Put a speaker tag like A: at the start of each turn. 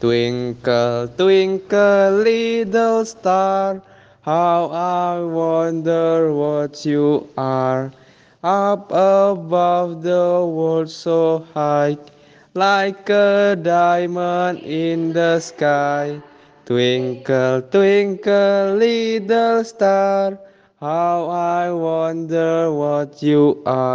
A: Twinkle, twinkle, little star, how I wonder what you are. Up above the world so high, like a diamond in the sky. Twinkle, twinkle, little star, how I wonder what you are.